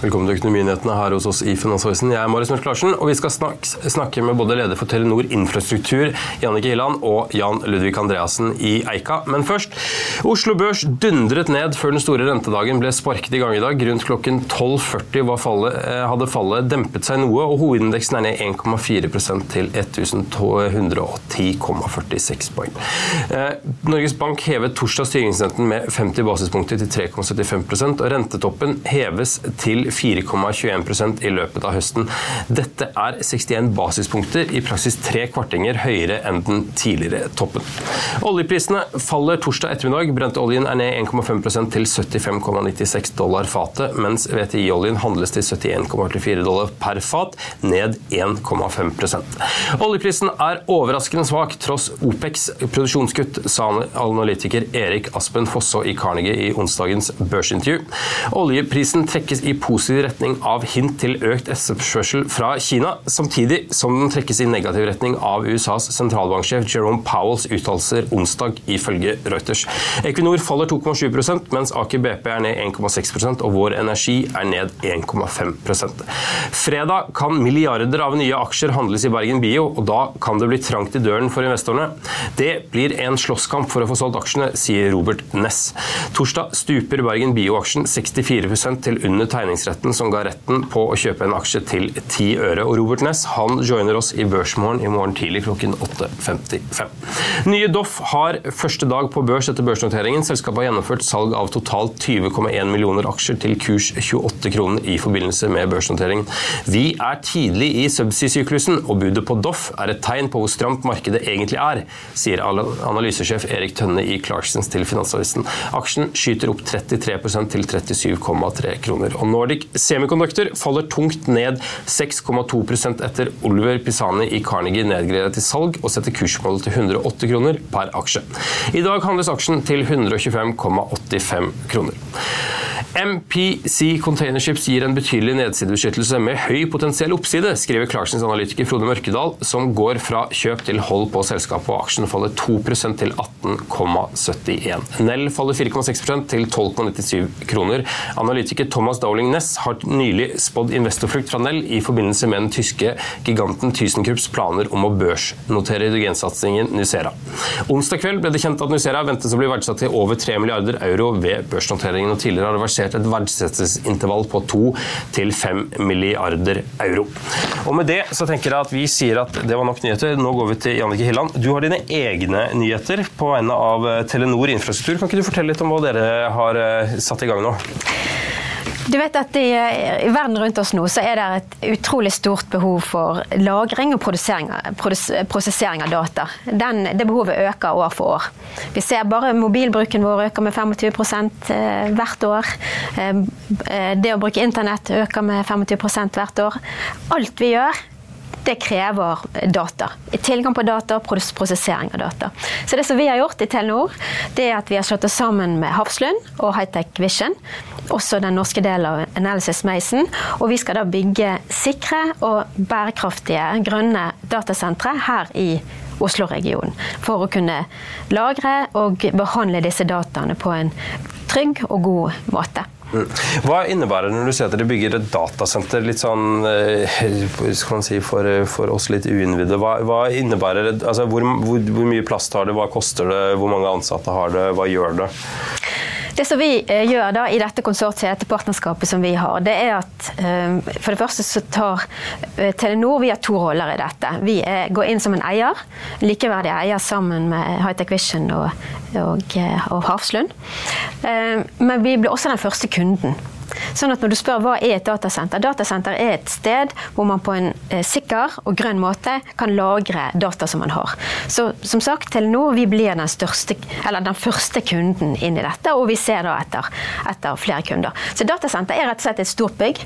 Velkommen til Økonominyhetene her hos oss i Finansavisen. Jeg er Marius Mørk Larsen, og vi skal snakke, snakke med både leder for Telenor Infrastruktur, Jannicke Hilland, og Jan Ludvig Andreassen i Eika. Men først. Oslo Børs dundret ned før den store rentedagen ble sparket i gang i dag. Rundt klokken 12.40 fallet, eh, hadde fallet dempet seg noe, og hovedindeksen er ned 1,4 til 1210,46 poeng. Eh, Norges Bank hevet torsdag styringsrenten med 50 basispunkter til 3,75% og rentetoppen heves til 4,21% i løpet av høsten. Dette er 61 basispunkter, i praksis tre kvartinger høyere enn den tidligere toppen. Oljeprisene faller torsdag ettermiddag. Brentoljen er ned 1,5% til 75,96 dollar fatet, mens VTI-oljen handles til 71,84 dollar per fat, ned 1,5% Oljeprisen er overraskende svak tross OPECs produksjonskutt, sa analytiker Erik Aspen Fosså i Carnegie i onsdagens børsintervju. Oljeprisen trekkes i positiv retning av hint til økt etterspørsel fra Kina, samtidig som den trekkes i negativ retning av USAs sentralbanksjef Jerome Powells uttalelser onsdag, ifølge Reuters. Equinor faller 2,7% mens Aker BP er ned 1,6% og Vår Energi er ned 1,5% Fredag kan milliarder av nye aksjer handles i Bergen Bio, og da kan det bli trangt i døren for investorene. Det blir en slåsskamp for å få solgt aksjene, sier Robert Ness. Torsdag stuper Bergen Bio-aksjen 64% til under tegningsretten som ga retten på å kjøpe en aksje til 10 øre. Og Robert Ness han joiner oss i Børsmorgen i morgen tidlig klokken 8.55. Nye Doff har første dag på børs etter børsnoteringen. Selskapet har gjennomført salg av totalt 20,1 millioner aksjer til kurs 28 kroner i forbindelse med børsnoteringen. Vi er tidlig i subsea-syklusen, og budet på Doff er et tegn på hvor stramt markedet egentlig er, sier analysesjef Erik Tønne i Clarksons til Finansavisen. Aksjen skyter opp 33% til 37,3 kroner. Og Nordic Semiconductor faller tungt ned 6,2% etter Oliver Pisani i Carnegie nedgredet til salg og setter kursmålet til 108 kroner per aksje. I dag handles aksjen til 125,85 kroner. MPC Containerships gir en betydelig nedsidebeskyttelse med høy potensiell oppside, skriver Clarksons analytiker Frode Mørkedal, som går fra kjøp til hold på selskapet, og aksjen faller 2% til 18,71. Nell faller 4,6% til 12,97 kroner. Analytiker Thomas Dowling Ness har nylig spådd investorflukt fra Nell i forbindelse med den tyske giganten ThyssenKrupps planer om å børsnotere hydrogensatsingen Nucera. Onsdag kveld ble det kjent at Nucera ventes å bli verdsatt til over 3 milliarder euro ved børsnoteringen, og tidligere har det versert et verdsettelsesintervall på 2 til 5 milliarder euro. Og Med det så tenker jeg at vi sier at det var nok nyheter. Nå går vi til Jannike Hilland. Du har dine egne nyheter på vegne av Telenor Infrastruktur. Kan ikke du fortelle litt om hva dere har eh, satt i gang nå? Du vet at i, i, verden rundt oss nå så er det et utrolig stort behov for lagring og prosessering av data. Den, det behovet øker år for år. Vi ser bare mobilbruken vår øker med 25 eh, hvert år. Eh, eh, det å bruke internett øker med 25% hvert år. Alt vi gjør det krever data. Tilgang på data og prosessering av data. Så det som vi har gjort i Telenor, det er at vi har slått oss sammen med Hafslund og Hightech Vision. Også den norske delen av Analysis Mason. Og vi skal da bygge sikre og bærekraftige grønne datasentre her i Oslo-regionen. For å kunne lagre og behandle disse dataene på en trygg og god måte. Hva innebærer det når du sier at dere bygger et datasenter litt sånn eh, si, for, for oss litt uinnvidde? Hva, hva innebærer det? Altså, hvor, hvor, hvor mye plass tar det, hva koster det, hvor mange ansatte har det, hva gjør det? Det som vi eh, gjør da i dette konsortiet, dette partnerskapet som vi har, det er at eh, for det første så tar eh, Telenor vi har to roller i dette. Vi går inn som en eier, likeverdig eier sammen med Hightech Vision og, og, og Hafslund. Men vi blir også den første kunden. Sånn at når du spør hva er et datasenter, datasenter er et sted hvor man på en eh, sikker og grønn måte kan lagre data som man har. Så som sagt, Telenor vi blir den, største, den første kunden inn i dette, og vi ser da etter, etter flere kunder. Så datasenter er rett og slett et stort bygg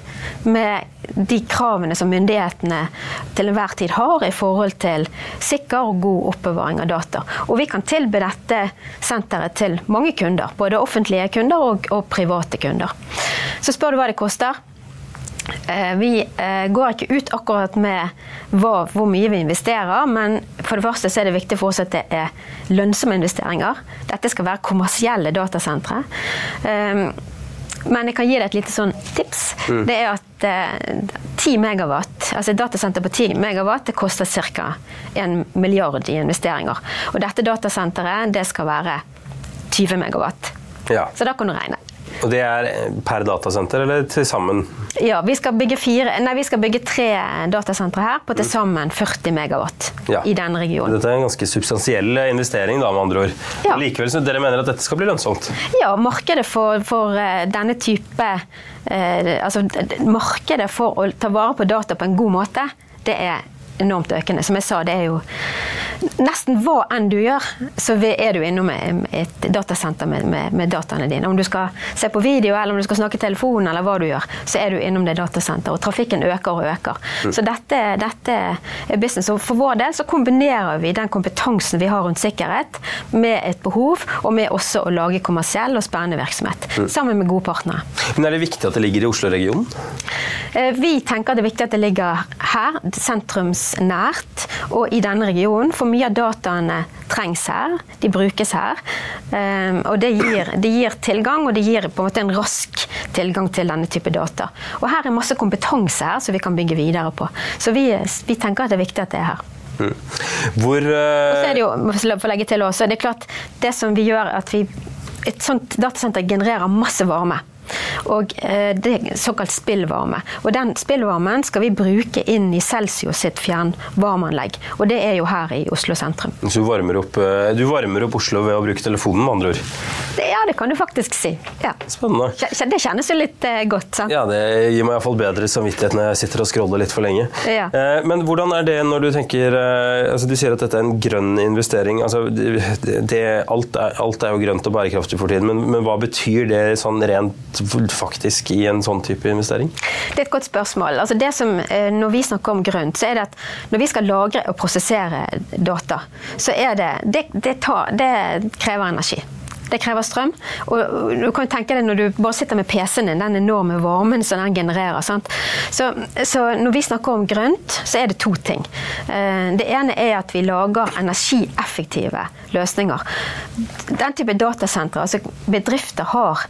med de kravene som myndighetene til enhver tid har i forhold til sikker og god oppbevaring av data. Og vi kan tilby dette senteret til mange kunder, både offentlige kunder og, og private kunder. Så spør du hva det koster. Eh, vi eh, går ikke ut akkurat med hva, hvor mye vi investerer, men for det første så er det viktig for oss at det er lønnsomme investeringer. Dette skal være kommersielle datasentre. Eh, men jeg kan gi deg et lite sånn tips. Mm. Det er at eh, 10 megawatt, altså et datasenter på 10 megawatt det koster ca. 1 milliard i investeringer. Og dette datasenteret det skal være 20 megawatt. Ja. Så da kan du regne. Og det er per datasenter, eller til sammen? Ja, vi skal bygge, fire, nei, vi skal bygge tre datasentre her på til sammen 40 megawatt ja. i denne regionen. Dette er en ganske substansiell investering, da, med andre ord. Ja. Likevel så dere mener at dette skal bli lønnsomt? Ja, markedet for, for uh, denne type eh, Altså markedet for å ta vare på data på en god måte, det er enormt økende. Som jeg sa, det er jo nesten hva enn du gjør, så er du innom et datasenter med, med, med, dataene dine. Om du skal se på video, eller om du skal snakke i telefonen, eller hva du gjør, så er du innom det datasenteret. Og trafikken øker og øker. Mm. Så dette, dette, er business. Og for vår del så kombinerer vi den kompetansen vi har rundt sikkerhet, med et behov, og med også å lage kommersiell og spennende virksomhet. Mm. Sammen med gode partnere. Men Er det viktig at det ligger i Oslo-regionen? Eh, vi tenker det er viktig at det ligger her, sentrumsnært, og i denne regionen. For mye av dataene trengs her, de brukes her. Ehm, og det gir, det gir tilgang, og det gir på en måte en rask tilgang til denne type data. Og her er masse kompetanse her som vi kan bygge videre på. Så vi, vi tenker at det er viktig at det er her. Mm. Hvor uh... Er det jo, for å legge til også, det er klart, det som vi gjør at vi Et sånt datasenter genererer masse varme. Og eh, det er såkalt spillvarme. Og den spillvarmen skal vi bruke inn i Celsius sitt fjernvarmeanlegg. Og det er jo her i Oslo sentrum. Så du varmer opp, eh, du varmer opp Oslo ved å bruke telefonen, med andre ord? Ja, det kan du faktisk si. Ja. Spennende. Det kjennes jo litt eh, godt, sant? Ja, det gir meg iallfall bedre samvittighet når jeg sitter og scroller litt for lenge. Ja. Men hvordan er det når du tenker altså Du sier at dette er en grønn investering. Altså, det, alt, er, alt, er, jo grønt og bærekraftig for tiden, men, men hva betyr det sånn rent faktisk i en sånn type investering? Det er et godt spørsmål. Altså det som, eh, når vi snakker om grønt, så er det at når vi skal lagre og prosessere data, så er det Det, det, tar, det krever energi. Det krever strøm. Og du kan tenke deg når du bare sitter med PC-en din, den enorme varmen som den genererer. Så, så, når vi snakker om grønt, så er det to ting. Eh, det ene er at vi lager energieffektive løsninger. Den type datasentre, altså bedrifter har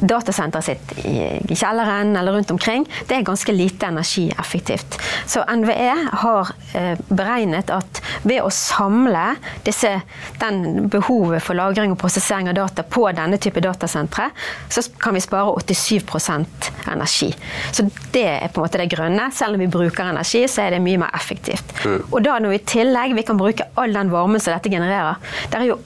datasenteret sitt i kjelleren eller rundt omkring, det er ganske lite energieffektivt. Så NVE har eh, beregnet at ved å samle disse, den behovet for lagring og prosessering av data på denne type datasentre, så kan vi spare 87% energi. Så det er på en måte det grønne. Selv om vi bruker energi, så er det mye mer effektivt. Mm. Og da når vi i tillegg vi kan bruke all den varmen som dette genererer, det er jo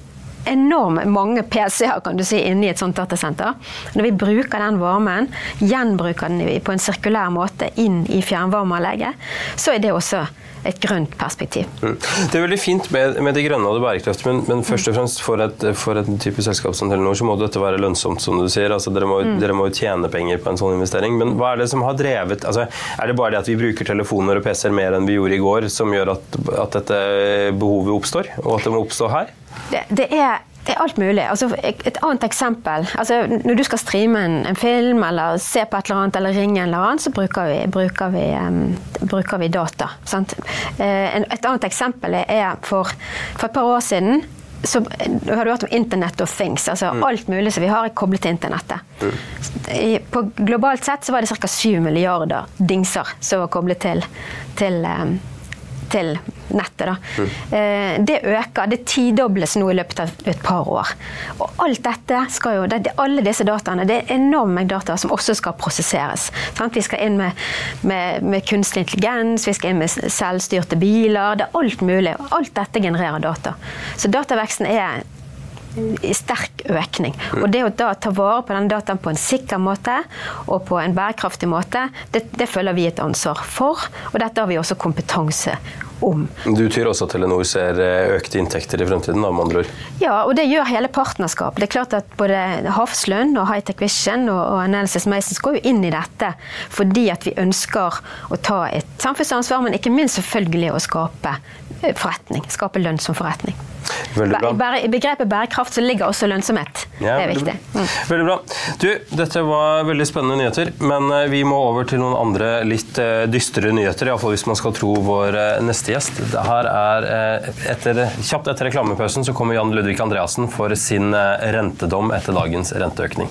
enormt mange PC-er kan du si, inni et sånt datasenter. Når vi bruker den varmen, gjenbruker den på en sirkulær måte inn i fjernvarmeanlegget, så er det også et grønt perspektiv. Mm. Det er veldig fint med, med det grønne og det bærekraftige, men, men, først og fremst for et, for et type selskap som Telenor, så må dette være lønnsomt, som du sier. Altså, dere, må, mm. dere må tjene penger på en sånn investering. Men hva er det som har drevet altså, Er det bare det at vi bruker telefoner og PC-er mer enn vi gjorde i går, som gjør at, at dette behovet oppstår, og at det må oppstå her? Det, det, er, det er alt mulig. Altså, et annet eksempel. Altså, når du skal streame en, en, film eller se på et eller annet eller ringe en eller annen, så bruker vi, bruker vi, um, bruker vi data. Sant? Uh, et annet eksempel er for, for et par år siden så har du hørt om Internet of Things. altså mm. Alt mulig som vi har, er koblet til internettet. Mm. På globalt sett så var det ca. 7 milliarder dingser som var koblet til, til um, til nettet. Mm. Det øker, det tidobles nå i løpet av et par år. Og alt dette skal jo, det, alle disse dataene, det er enorm mengde data som også skal prosesseres. Vi skal inn med, med, med, kunstig intelligens, vi skal inn med selvstyrte biler. Det er alt mulig. Alt dette genererer data. Så dataveksten er sterk økning. Og det å da ta vare på den dataen på en sikker måte og på en bærekraftig måte, det, det føler vi et ansvar for. Og dette har vi også kompetanse om. Du tyr også at Telenor ser eh, økte inntekter i fremtiden, da, med andre ord? Ja, og det gjør hele partnerskapet. Det er klart at både Hafslund og Hightech Vision og, og Analysis Masons går jo inn i dette fordi at vi ønsker å ta et samfunnsansvar, men ikke minst selvfølgelig å skape forretning. Skape lønnsom forretning. I begrepet bærekraft så ligger også lønnsomhet. Ja, det er viktig. Mm. Veldig bra. Du, dette var veldig spennende nyheter, men eh, vi må over til noen andre litt eh, dystre nyheter. Iallfall hvis man skal tro vår eh, neste gjest. Her er, etter, kjapt etter reklamepausen så kommer Jan Ludvig Andreassen for sin rentedom etter dagens renteøkning.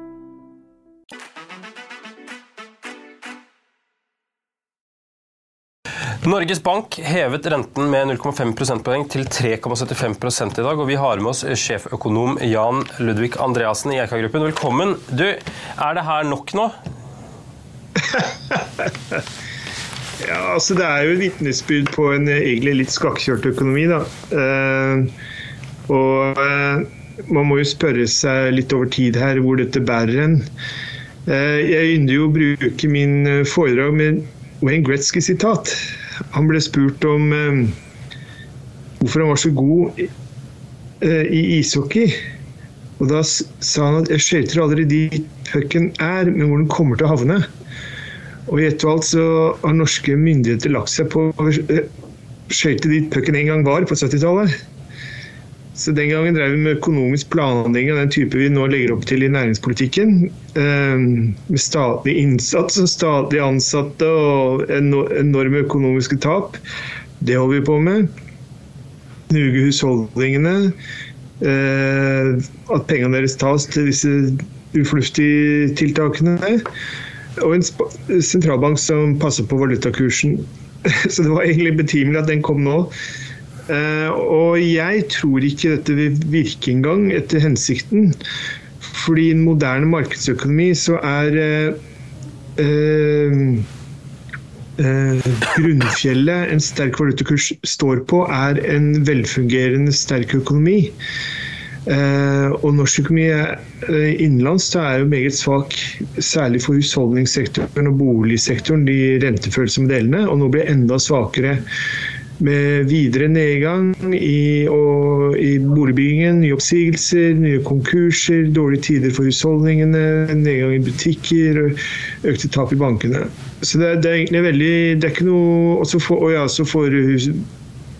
Norges Bank hevet renten med 0,5 prosentpoeng til 3,75 prosent i dag. og Vi har med oss sjeføkonom Jan Ludvig Andreassen i Eika-gruppen. Velkommen. Du, er det her nok nå? ja, altså Det er jo et vitnesbyrd på en egentlig litt skakkjørt økonomi. da. Uh, og uh, man må jo spørre seg litt over tid her hvor dette bærer. Uh, jeg ynder jo å bruke min foredrag med Wayne Gretzky-sitat. Han ble spurt om eh, hvorfor han var så god eh, i ishockey. Og da sa han at jeg skøyter aldri dit pucken er, men hvor den kommer til å havne. Og i ett og alt så har norske myndigheter lagt seg på å eh, skøyte dit pucken en gang var, på 70-tallet. Så Den gangen drev vi med økonomisk planlegging av den type vi nå legger opp til i næringspolitikken. Med statlig innsats og statlig ansatte og enorme økonomiske tap. Det holder vi på med. Nuge husholdningene. At pengene deres tas til disse ufornuftige tiltakene. Og en sentralbank som passer på valutakursen. Så det var egentlig betimelig at den kom nå. Eh, og jeg tror ikke dette vil virke engang etter hensikten. Fordi i en moderne markedsøkonomi så er eh, eh, grunnfjellet en sterk valutakurs står på, er en velfungerende, sterk økonomi. Eh, og norsk økonomi eh, innenlands er jo meget svak, særlig for husholdningssektoren og boligsektoren, de rentefølsomme delene. Og nå blir det enda svakere med videre nedgang i, og, i boligbyggingen, nye oppsigelser, nye konkurser, dårlige tider for husholdningene, nedgang i butikker og økte tap i bankene. Så det, det er egentlig veldig Det er ikke noe Og så får, og ja, så får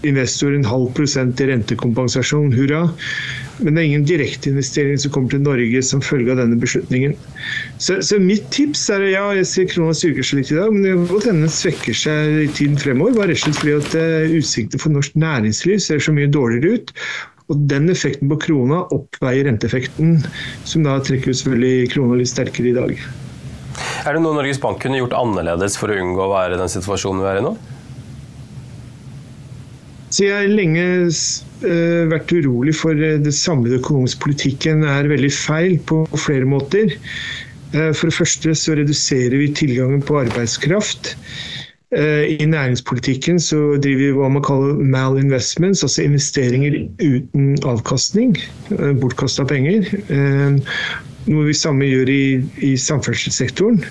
investor en halv prosent i rentekompensasjon, hurra. Men det er ingen direkteinvestering som kommer til Norge som følge av denne beslutningen. Så, så mitt tips er ja, jeg ser krona styrker seg litt i dag, men det kan godt hende den svekker seg i tiden fremover. Bare rett og slett fordi at uh, for norsk næringsliv ser så mye dårligere ut. Og den effekten på krona oppveier renteeffekten, som da trekker ut selvfølgelig krona litt sterkere i dag. Er det noe Norges Bank kunne gjort annerledes for å unngå å være i den situasjonen vi er i nå? Så jeg har lenge uh, vært urolig for uh, det samlede økonomiske politikken er veldig feil på flere måter. Uh, for det første så reduserer vi tilgangen på arbeidskraft. I næringspolitikken så driver vi hva man kaller malinvestments, altså investeringer uten avkastning. Bortkasta penger. Noe vi samme gjør i, i samferdselssektoren.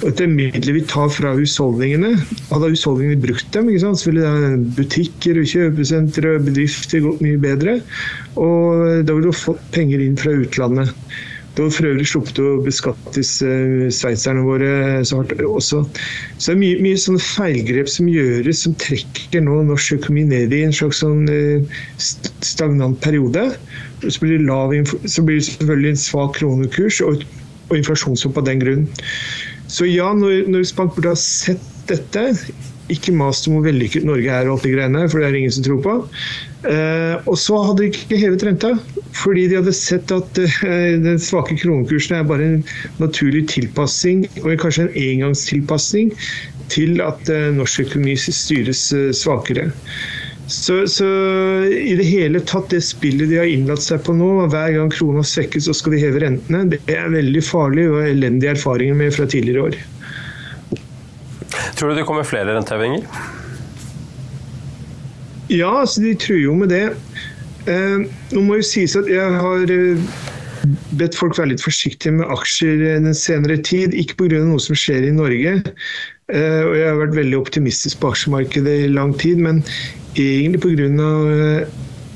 Og dette midler vi tar fra husholdningene. Hadde husholdningene brukt dem, så ville butikker kjøpesentre bedrifter gått mye bedre. Og da ville du fått penger inn fra utlandet. Du har for øvrig sluppet å beskattes uh, sveitserne våre så hardt også. Så det er mye, mye sånne feilgrep som gjøres, som trekker nå norsk økonomi ned i en slags sånn uh, stagnant periode. Så blir, det lav, så blir det selvfølgelig en svak kronekurs og, og inflasjonshopp av den grunn. Så ja, Norges Bank burde ha sett dette. Ikke mast om hvor vellykket Norge er og alt de greiene, for det er det ingen som tror på. Eh, og så hadde de ikke hevet renta, fordi de hadde sett at eh, den svake kronekursen er bare en naturlig tilpassing, og kanskje en engangstilpassing, til at eh, norsk økonomi styres eh, svakere. Så, så, i det hele tatt, det spillet de har innlatt seg på nå, hver gang krona svekkes, så skal de heve rentene, det er veldig farlig og elendige erfaringer med fra tidligere år. Tror du det kommer flere rentehevinger? Ja, altså de truer jo med det. Eh, nå må jo sies at jeg har eh, bedt folk være litt forsiktige med aksjer den senere tid. Ikke pga. noe som skjer i Norge. Eh, og jeg har vært veldig optimistisk på aksjemarkedet i lang tid, men egentlig pga.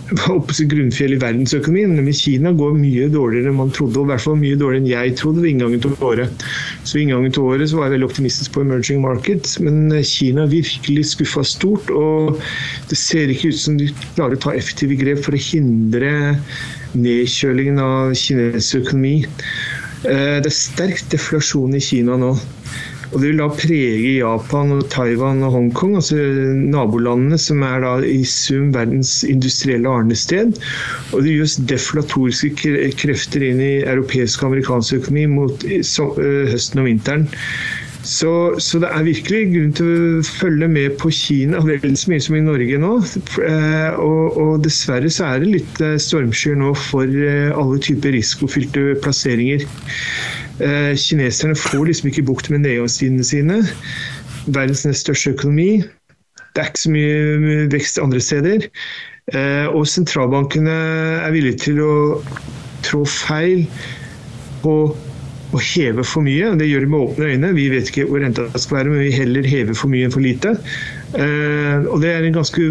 Eh, grunnfjell i verdensøkonomien, nemlig Kina, går mye dårligere enn man trodde. og i hvert fall mye dårligere enn jeg trodde ved inngangen til året. Så ved inngangen til året var jeg veldig optimistisk på emerging markets, men Kina virkelig skuffa stort. Og det ser ikke ut som de klarer å ta effektive grep for å hindre nedkjølingen av kinesisk økonomi. Eh, det er sterk deflasjon i Kina nå. Og det vil da prege Japan, og Taiwan og Hongkong, altså nabolandene som er da i sum verdens industrielle arnested. Og det gjøres deflatoriske krefter inn i europeisk og amerikansk økonomi mot høsten og vinteren. Så, så, det er virkelig grunn til å følge med på Kina vel så mye som i Norge nå. Eh, og, og dessverre så er det litt eh, stormskyer nå for eh, alle typer risikofylte plasseringer. Eh, kineserne får liksom ikke bukt med nedgangstidene sine. Verdens nest største økonomi. Det er ikke så mye vekst andre steder. Eh, og sentralbankene er villige til å trå feil på å heve for mye. Det gjør de med åpne øyne. Vi vet ikke hvor renta skal være, men vi heller hever for mye enn for lite. Eh, og det er en ganske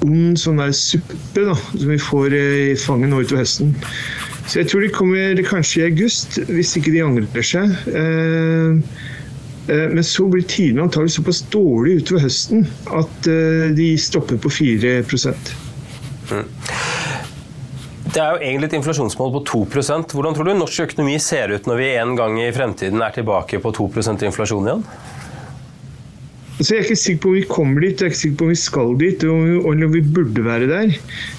ond sånn der suppe da, som vi får i fanget nå utover høsten. Så jeg tror de kommer kanskje i august, hvis ikke de angrer seg. Eh, eh, men så blir tidene antagelig såpass dårlig utover høsten at eh, de stopper på 4 mm. Det er jo egentlig et inflasjonsmål på 2% Hvordan tror du norsk økonomi ser ut når vi en gang i fremtiden er tilbake på 2% inflasjon igjen? Så jeg er ikke sikker på om vi kommer dit, jeg er ikke sikker på om vi skal dit, eller om vi burde være der.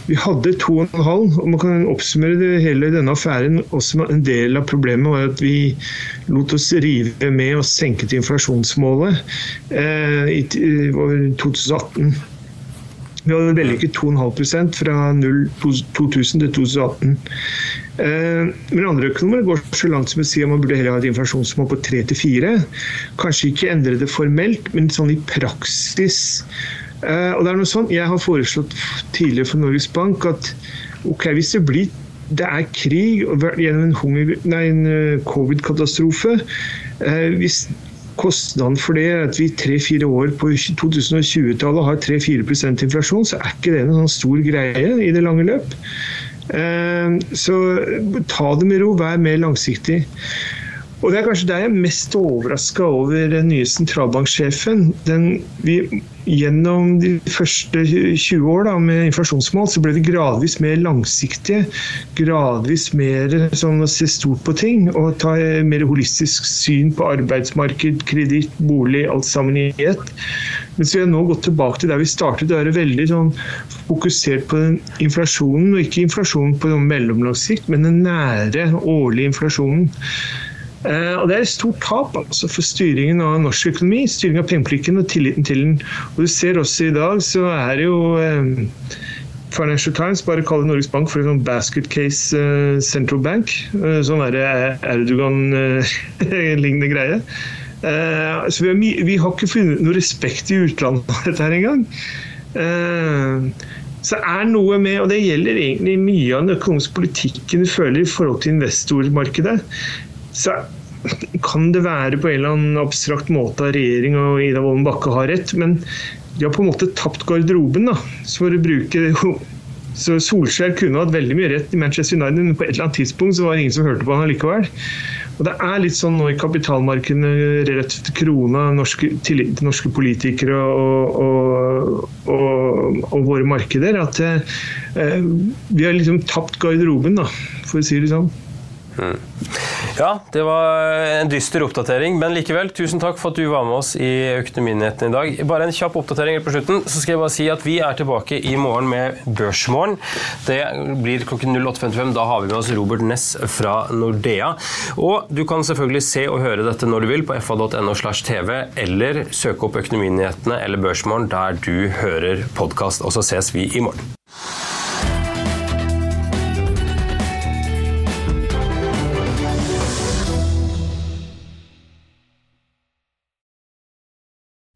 Vi hadde 2,5, og man kan oppsummere det hele denne affæren. Også en del av problemet var at vi lot oss rive med og senket inflasjonsmålet eh, i 2018. Vi hadde vellykket 2,5% fra 0, 2000 til 2018. Eh, men andre økonomer går så langt som å si at man burde heller ha et inflasjonsmål på 3-4. Kanskje ikke endre det formelt, men sånn i praksis. Eh, og det er noe sånn, Jeg har foreslått tidligere for Norges Bank at ok, hvis det blir det er krig gjennom en, en eh, covid-katastrofe. Hvis kostnaden for det er at vi tre-fire år på 2020-tallet har 3-4% inflasjon, så er ikke det en sånn stor greie i det lange løp. Eh, så ta det med ro, vær mer langsiktig. Og Det er kanskje der jeg er mest overraska over den nye sentralbanksjefen. Den, vi, gjennom de første 20 år da, med inflasjonsmål, så ble vi gradvis mer langsiktige. Gradvis mer sånn å se stort på ting og ta mer holistisk syn på arbeidsmarked, kreditt, bolig, alt sammen i ett. Mens vi har nå gått tilbake til der vi startet, å være veldig sånn fokusert på inflasjonen, og ikke inflasjonen på mellomlang sikt, men den nære årlige inflasjonen. Uh, og Det er et stort tap altså, for styringen av norsk økonomi, styring av pengepolitikken og tilliten til den. Og Du ser også i dag så er det jo eh, Financial Times bare kaller Norges Bank for en sånn basket case uh, central bank. sånn er det Erdogan-lignende greie. Så vi har, vi har, ikke funnet noe respekt i utlandet av dette her engang. så er noe med, og det gjelder egentlig mye av den økonomiske politikken du føler i forhold til investormarkedet så kan det være på en eller annen abstrakt måte at regjering og Ida Wolden Bakke har rett, men de har på en måte tapt garderoben, da, for å bruke det. Så Solskjær kunne hatt veldig mye rett i Manchester United, men på et eller annet tidspunkt så var det ingen som hørte på han allikevel. Og Det er litt sånn nå i kapitalmarkedene relativt til krona, norske, til norske politikere og, og, og, og, våre markeder, at eh, vi har liksom tapt garderoben, da, for å si det sånn. Ja, det var en dyster oppdatering, men likevel, tusen takk for at du var med oss i Økonominyhetene i dag. Bare en kjapp oppdatering på slutten, så skal jeg bare si at vi er tilbake i morgen med Børsmorgen. Det blir klokken 08.55. Da har vi med oss Robert Ness fra Nordea. Og du kan selvfølgelig se og høre dette når du vil på fa.no slash tv, eller søke opp Økonominyhetene eller Børsmorgen der du hører podkast, og så ses vi i morgen.